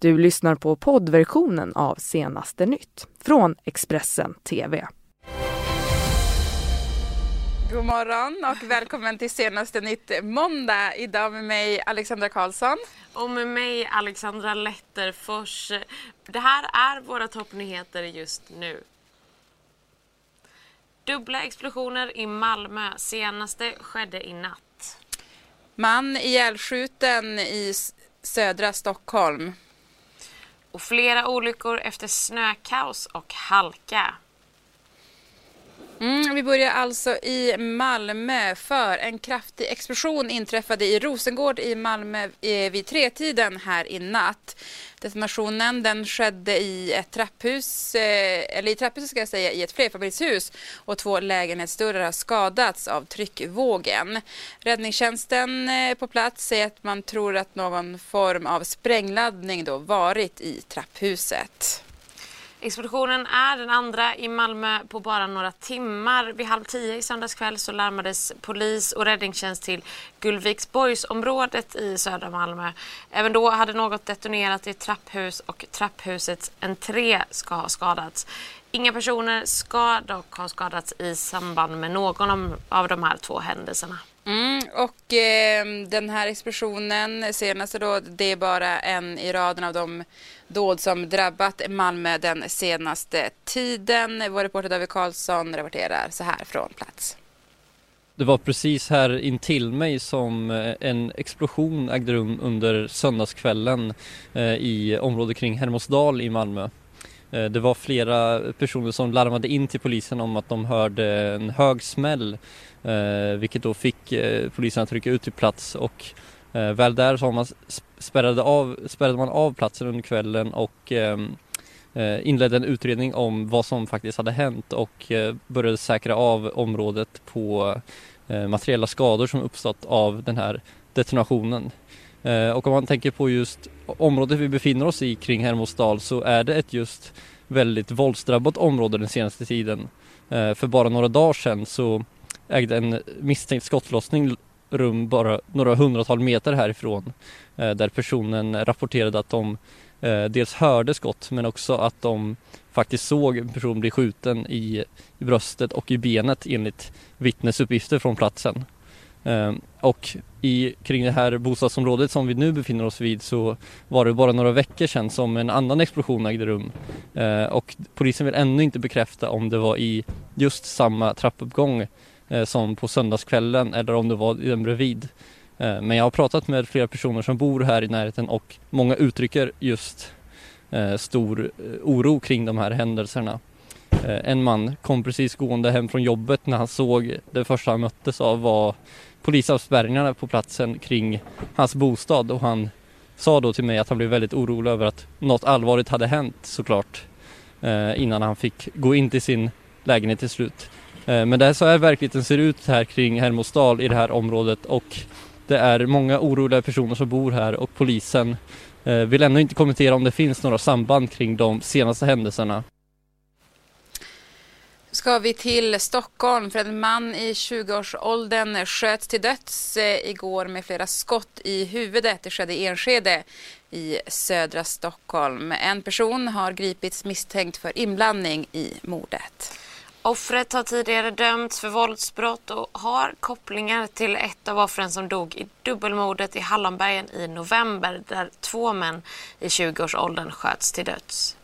Du lyssnar på poddversionen av Senaste nytt från Expressen TV. God morgon och välkommen till Senaste nytt måndag. Idag med mig Alexandra Karlsson. Och med mig Alexandra Letterfors. Det här är våra toppnyheter just nu. Dubbla explosioner i Malmö. Senaste skedde i natt. Man ihjälskjuten i södra Stockholm. Och flera olyckor efter snökaos och halka. Mm, vi börjar alltså i Malmö för en kraftig explosion inträffade i Rosengård i Malmö eh, vid tretiden här i natt. Detonationen den skedde i ett trapphus, eh, eller i trapphuset ska jag säga, i ett flerfamiljshus och två lägenhetsdörrar har skadats av tryckvågen. Räddningstjänsten eh, på plats säger att man tror att någon form av sprängladdning då varit i trapphuset. Explosionen är den andra i Malmö på bara några timmar. Vid halv tio i söndags kväll så larmades polis och räddningstjänst till Gullviksborgsområdet i södra Malmö. Även då hade något detonerat i ett trapphus och trapphusets entré ska ha skadats. Inga personer ska dock ha skadats i samband med någon av de här två händelserna. Mm, och eh, den här explosionen, senaste då, det är bara en i raden av de dåd som drabbat Malmö den senaste tiden. Vår reporter David Karlsson rapporterar så här från plats. Det var precis här intill mig som eh, en explosion ägde rum under söndagskvällen eh, i området kring Hermosdal i Malmö. Eh, det var flera personer som larmade in till polisen om att de hörde en hög smäll Eh, vilket då fick eh, polisen att rycka ut till plats och eh, väl där så man spärrade, av, spärrade man av platsen under kvällen och ehm, inledde en utredning om vad som faktiskt hade hänt och började säkra av området på Eh, materiella skador som uppstått av den här detonationen. Eh, och om man tänker på just området vi befinner oss i kring Hermodsdal så är det ett just väldigt våldsdrabbat område den senaste tiden. Eh, för bara några dagar sedan så ägde en misstänkt skottlossning rum bara några hundratal meter härifrån eh, där personen rapporterade att de eh, dels hörde skott men också att de faktiskt såg en person bli skjuten i, i bröstet och i benet enligt vittnesuppgifter från platsen. Eh, och i, kring det här bostadsområdet som vi nu befinner oss vid så var det bara några veckor sedan som en annan explosion ägde rum. Eh, och polisen vill ännu inte bekräfta om det var i just samma trappuppgång eh, Eh, som på söndagskvällen eller om det var den bredvid. Eh, men jag har pratat med flera personer som bor här i närheten och många uttrycker just eh, stor oro kring de här händelserna. En man kom precis gående hem från jobbet när han såg det första han möttes av var polisavspärrningarna på platsen kring hans bostad och han sa då till mig att han blev väldigt orolig över att något allvarligt hade hänt såklart innan han fick gå in till sin lägenhet till slut. Eh, men det är så här verkligheten ser ut här kring Hermodsdal i det här området och det är många oroliga personer som bor här och polisen eh, vill ännu inte kommentera om det finns några samband kring de senaste händelserna. Ska vi till Stockholm för en man i 20-årsåldern sköts till döds eh, igår med flera skott i huvudet. Det skedde i Enskede i södra Stockholm. En person har gripits misstänkt för inblandning i mordet. Offret har tidigare dömts för våldsbrott och har kopplingar till ett av offren som dog i dubbelmordet i Hallonbergen i november där två män i 20-årsåldern sköts till döds.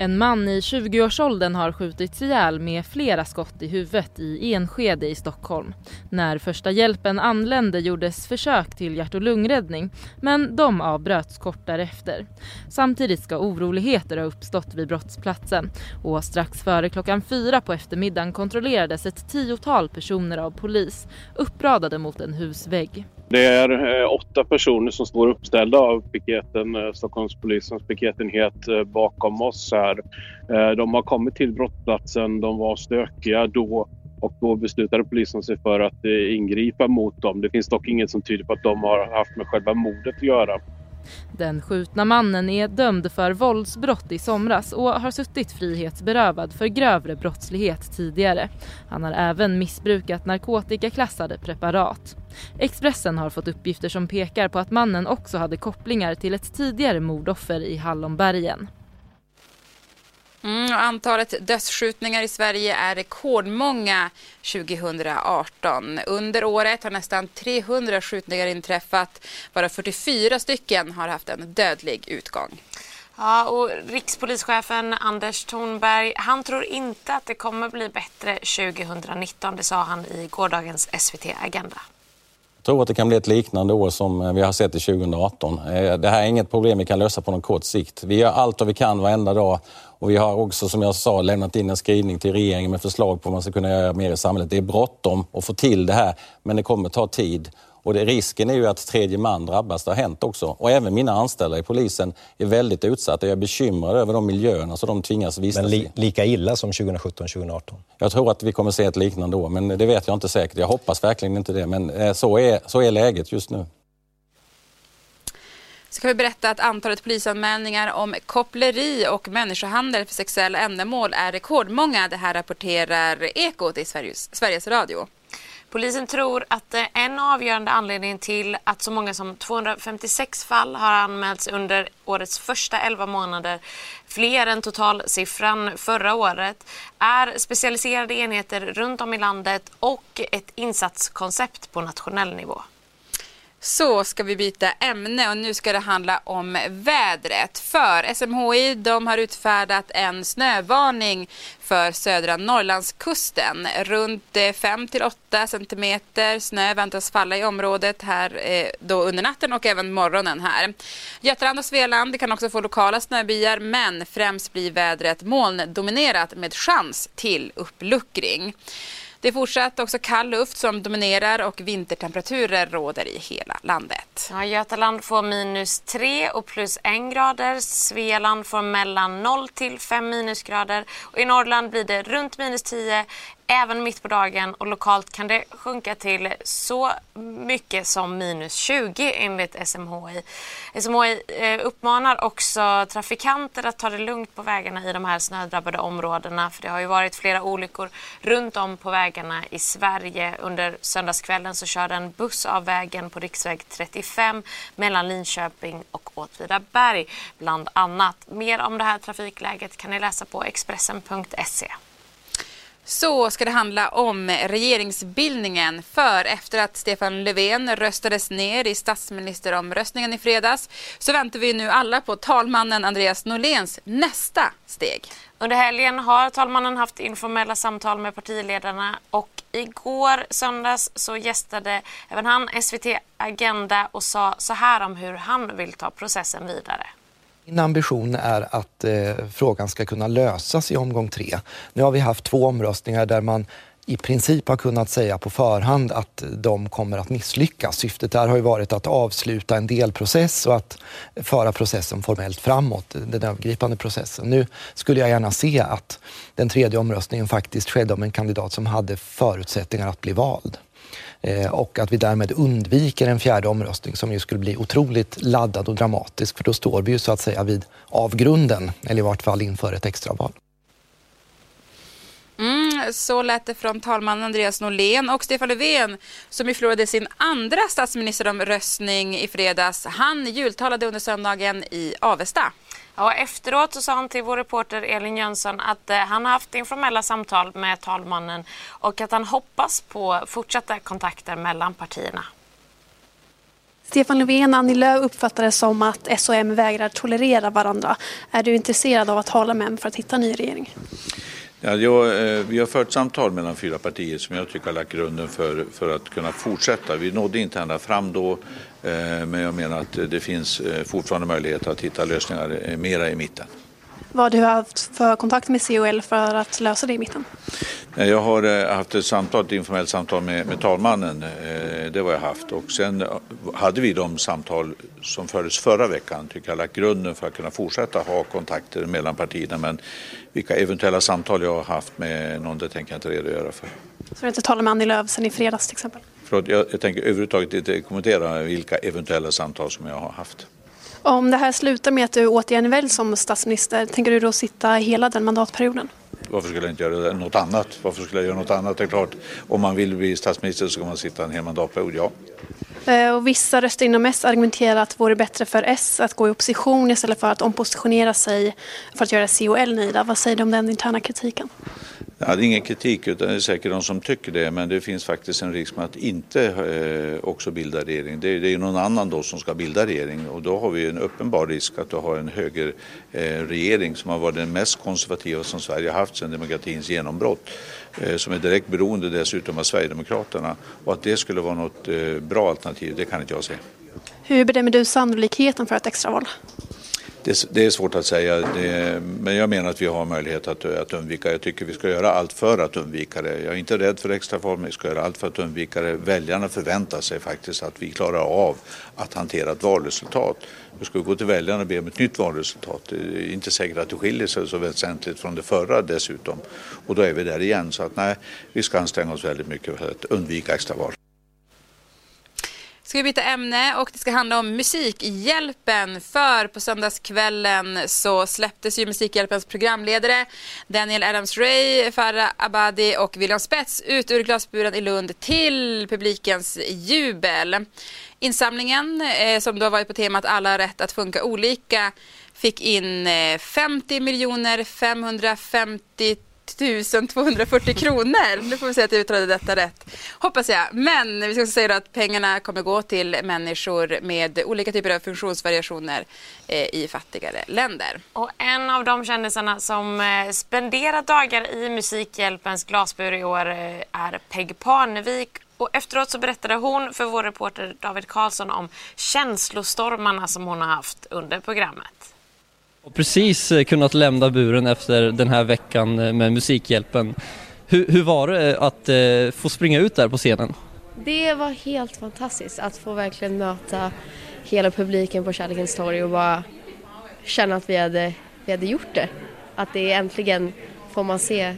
En man i 20-årsåldern har skjutits ihjäl med flera skott i huvudet i Enskede i Stockholm. När första hjälpen anlände gjordes försök till hjärt och lungräddning men de avbröts kort därefter. Samtidigt ska oroligheter ha uppstått vid brottsplatsen och strax före klockan fyra på eftermiddagen kontrollerades ett tiotal personer av polis uppradade mot en husvägg. Det är eh, åtta personer som står uppställda av piketen, eh, Stockholmspolisens piketenhet eh, bakom oss här. De har kommit till brottsplatsen, de var stökiga då och då beslutade polisen sig för att ingripa mot dem. Det finns dock inget som tyder på att de har haft med själva mordet att göra. Den skjutna mannen är dömd för våldsbrott i somras och har suttit frihetsberövad för grövre brottslighet tidigare. Han har även missbrukat narkotikaklassade preparat. Expressen har fått uppgifter som pekar på att mannen också hade kopplingar till ett tidigare mordoffer i Hallonbergen. Mm, antalet dödsskjutningar i Sverige är rekordmånga 2018. Under året har nästan 300 skjutningar inträffat varav 44 stycken har haft en dödlig utgång. Ja, och rikspolischefen Anders Thornberg, han tror inte att det kommer bli bättre 2019. Det sa han i gårdagens SVT Agenda. Jag tror att det kan bli ett liknande år som eh, vi har sett i 2018. Eh, det här är inget problem vi kan lösa på någon kort sikt. Vi gör allt vad vi kan varenda dag och vi har också, som jag sa, lämnat in en skrivning till regeringen med förslag på vad man ska kunna göra mer i samhället. Det är bråttom att få till det här, men det kommer ta tid. Och det, risken är ju att tredje man drabbas. Det har hänt också. Och även mina anställda i polisen är väldigt utsatta. Jag är bekymrad över de miljöerna som de tvingas vistas men li i. lika illa som 2017-2018? Jag tror att vi kommer se ett liknande år, men det vet jag inte säkert. Jag hoppas verkligen inte det, men eh, så är, så är läget just nu. Så kan vi berätta att antalet polisanmälningar om koppleri och människohandel för sexuella ändamål är rekordmånga. Det här rapporterar Ekot i Sveriges, Sveriges Radio. Polisen tror att eh, en avgörande anledning till att så många som 256 fall har anmälts under årets första 11 månader, fler än totalsiffran förra året, är specialiserade enheter runt om i landet och ett insatskoncept på nationell nivå. Så ska vi byta ämne och nu ska det handla om vädret. För SMHI de har utfärdat en snövarning för södra Norrlandskusten. Runt eh, 5 till 8 centimeter snö väntas falla i området här eh, då under natten och även morgonen här. Götaland och Svealand kan också få lokala snöbyar men främst blir vädret molndominerat med chans till uppluckring. Det är fortsatt också kall luft som dominerar och vintertemperaturer råder i hela landet. Ja, Götaland får minus 3 och plus 1 grader. Svealand får mellan 0 till 5 minusgrader. Och I Norrland blir det runt minus 10 även mitt på dagen och lokalt kan det sjunka till så mycket som minus 20 enligt SMHI. SMHI eh, uppmanar också trafikanter att ta det lugnt på vägarna i de här snödrabbade områdena för det har ju varit flera olyckor runt om på vägarna i Sverige. Under söndagskvällen så körde en buss av vägen på riksväg 35 mellan Linköping och Åtvidaberg bland annat. Mer om det här trafikläget kan ni läsa på Expressen.se så ska det handla om regeringsbildningen. För efter att Stefan Löfven röstades ner i statsministeromröstningen i fredags så väntar vi nu alla på talmannen Andreas Norléns nästa steg. Under helgen har talmannen haft informella samtal med partiledarna och igår söndags så gästade även han SVT Agenda och sa så här om hur han vill ta processen vidare. Min ambition är att eh, frågan ska kunna lösas i omgång tre. Nu har vi haft två omröstningar där man i princip har kunnat säga på förhand att de kommer att misslyckas. Syftet där har ju varit att avsluta en delprocess och att föra processen formellt framåt, den övergripande processen. Nu skulle jag gärna se att den tredje omröstningen faktiskt skedde om en kandidat som hade förutsättningar att bli vald. Eh, och att vi därmed undviker en fjärde omröstning som ju skulle bli otroligt laddad och dramatisk för då står vi ju så att säga vid avgrunden eller i vart fall inför ett extraval. Så lät det från talman Andreas Norlén och Stefan Löfven som ju förlorade sin andra statsministeromröstning i fredags. Han jultalade under söndagen i Avesta. Ja, efteråt så sa han till vår reporter Elin Jönsson att eh, han har haft informella samtal med talmannen och att han hoppas på fortsatta kontakter mellan partierna. Stefan Löfven och Annie Lööf uppfattar det som att S och M vägrar tolerera varandra. Är du intresserad av att tala med dem för att hitta en ny regering? Ja, jag, eh, vi har fört samtal mellan fyra partier som jag tycker har lagt grunden för, för att kunna fortsätta. Vi nådde inte ända fram då, eh, men jag menar att det finns eh, fortfarande möjlighet att hitta lösningar mera i mitten. Vad du har haft för kontakt med COL för att lösa det i mitten? Jag har haft ett samtal, ett informellt samtal med, med talmannen. Det var jag haft. Och sen hade vi de samtal som fördes förra veckan. Tycker jag har lagt grunden för att kunna fortsätta ha kontakter mellan partierna. Men vilka eventuella samtal jag har haft med någon, det tänker jag inte redogöra för. Så du har inte talat med Annie Lööf sen i fredags till exempel? Förlåt, jag, jag tänker överhuvudtaget inte kommentera vilka eventuella samtal som jag har haft. Om det här slutar med att du återigen väljs som statsminister, tänker du då sitta hela den mandatperioden? Varför skulle jag inte göra något annat? Varför skulle jag göra något annat? Det är klart, om man vill bli statsminister så ska man sitta en hel mandatperiod, ja. Eh, och vissa röster inom S argumenterar att det vore bättre för S att gå i opposition istället för att ompositionera sig för att göra C och L nöjda. Vad säger du om den interna kritiken? Ja, det är ingen kritik utan det är säkert de som tycker det men det finns faktiskt en risk med att inte eh, också bilda regering. Det, det är någon annan då som ska bilda regering och då har vi en uppenbar risk att du har en högerregering eh, som har varit den mest konservativa som Sverige har haft sedan demokratins genombrott. Eh, som är direkt beroende dessutom av Sverigedemokraterna och att det skulle vara något eh, bra alternativ det kan inte jag se. Hur bedömer du sannolikheten för ett extraval? Det, det, är svårt att säga, det, men jag menar att vi har möjlighet att, att undvika. Jag tycker vi ska göra allt för att undvika det. Jag är inte rädd för extraval, men vi ska göra allt för att undvika det. Väljarna förväntar sig faktiskt att vi klarar av att hantera ett valresultat. Nu ska vi gå till väljarna och be om ett nytt valresultat. Det är inte säkert att det skiljer sig så väsentligt från det förra dessutom. Och då är vi där igen. Så att nej, vi ska anstränga oss väldigt mycket för att undvika extraval ska vi byta ämne och det ska handla om Musikhjälpen. För på söndagskvällen så släpptes ju Musikhjälpens programledare Daniel Adams-Ray, Farah Abadi och William Spets ut ur glasburen i Lund till publikens jubel. Insamlingen eh, som då varit på temat Alla har rätt att funka olika fick in eh, 50 miljoner 550 1240 kronor. Nu får vi se att jag uttalade detta rätt. Hoppas jag. Men vi ska också säga att pengarna kommer gå till människor med olika typer av funktionsvariationer eh, i fattigare länder. Och en av de kändisarna som eh, spenderat dagar i Musikhjälpens glasbur i år eh, är Peg Parnevik och efteråt så berättade hon för vår reporter David Karlsson om känslostormarna som hon har haft under programmet. Och precis eh, kunnat lämna buren efter den här veckan eh, med Musikhjälpen. Hur, hur var det att eh, få springa ut där på scenen? Det var helt fantastiskt att få verkligen möta hela publiken på Kärlekens torg och bara känna att vi hade, vi hade gjort det. Att det äntligen får man se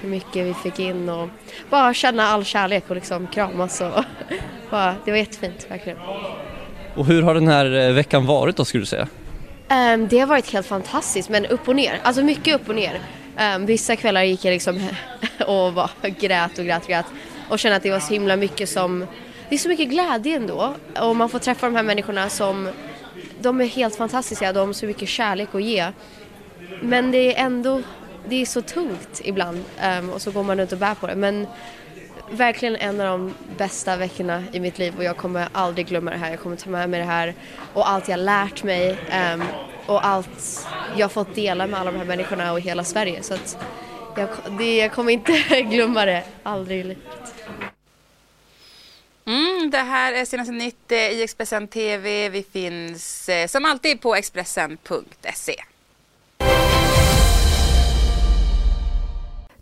hur mycket vi fick in och bara känna all kärlek och liksom kramas och bara, det var jättefint verkligen. Och hur har den här veckan varit då skulle du säga? Um, det har varit helt fantastiskt men upp och ner, alltså mycket upp och ner. Um, vissa kvällar gick jag liksom och bara grät och grät och grät och kände att det var så himla mycket som, det är så mycket glädje ändå och man får träffa de här människorna som, de är helt fantastiska, de har så mycket kärlek att ge. Men det är ändå, det är så tungt ibland um, och så går man runt och bär på det men verkligen en av de bästa veckorna i mitt liv och jag kommer aldrig glömma det här. Jag kommer ta med mig det här och allt jag lärt mig um, och allt jag fått dela med alla de här människorna och hela Sverige. Så att jag, det, jag kommer inte glömma det, aldrig i livet. Mm, det här är senaste nytt eh, i Expressen TV. Vi finns eh, som alltid på Expressen.se.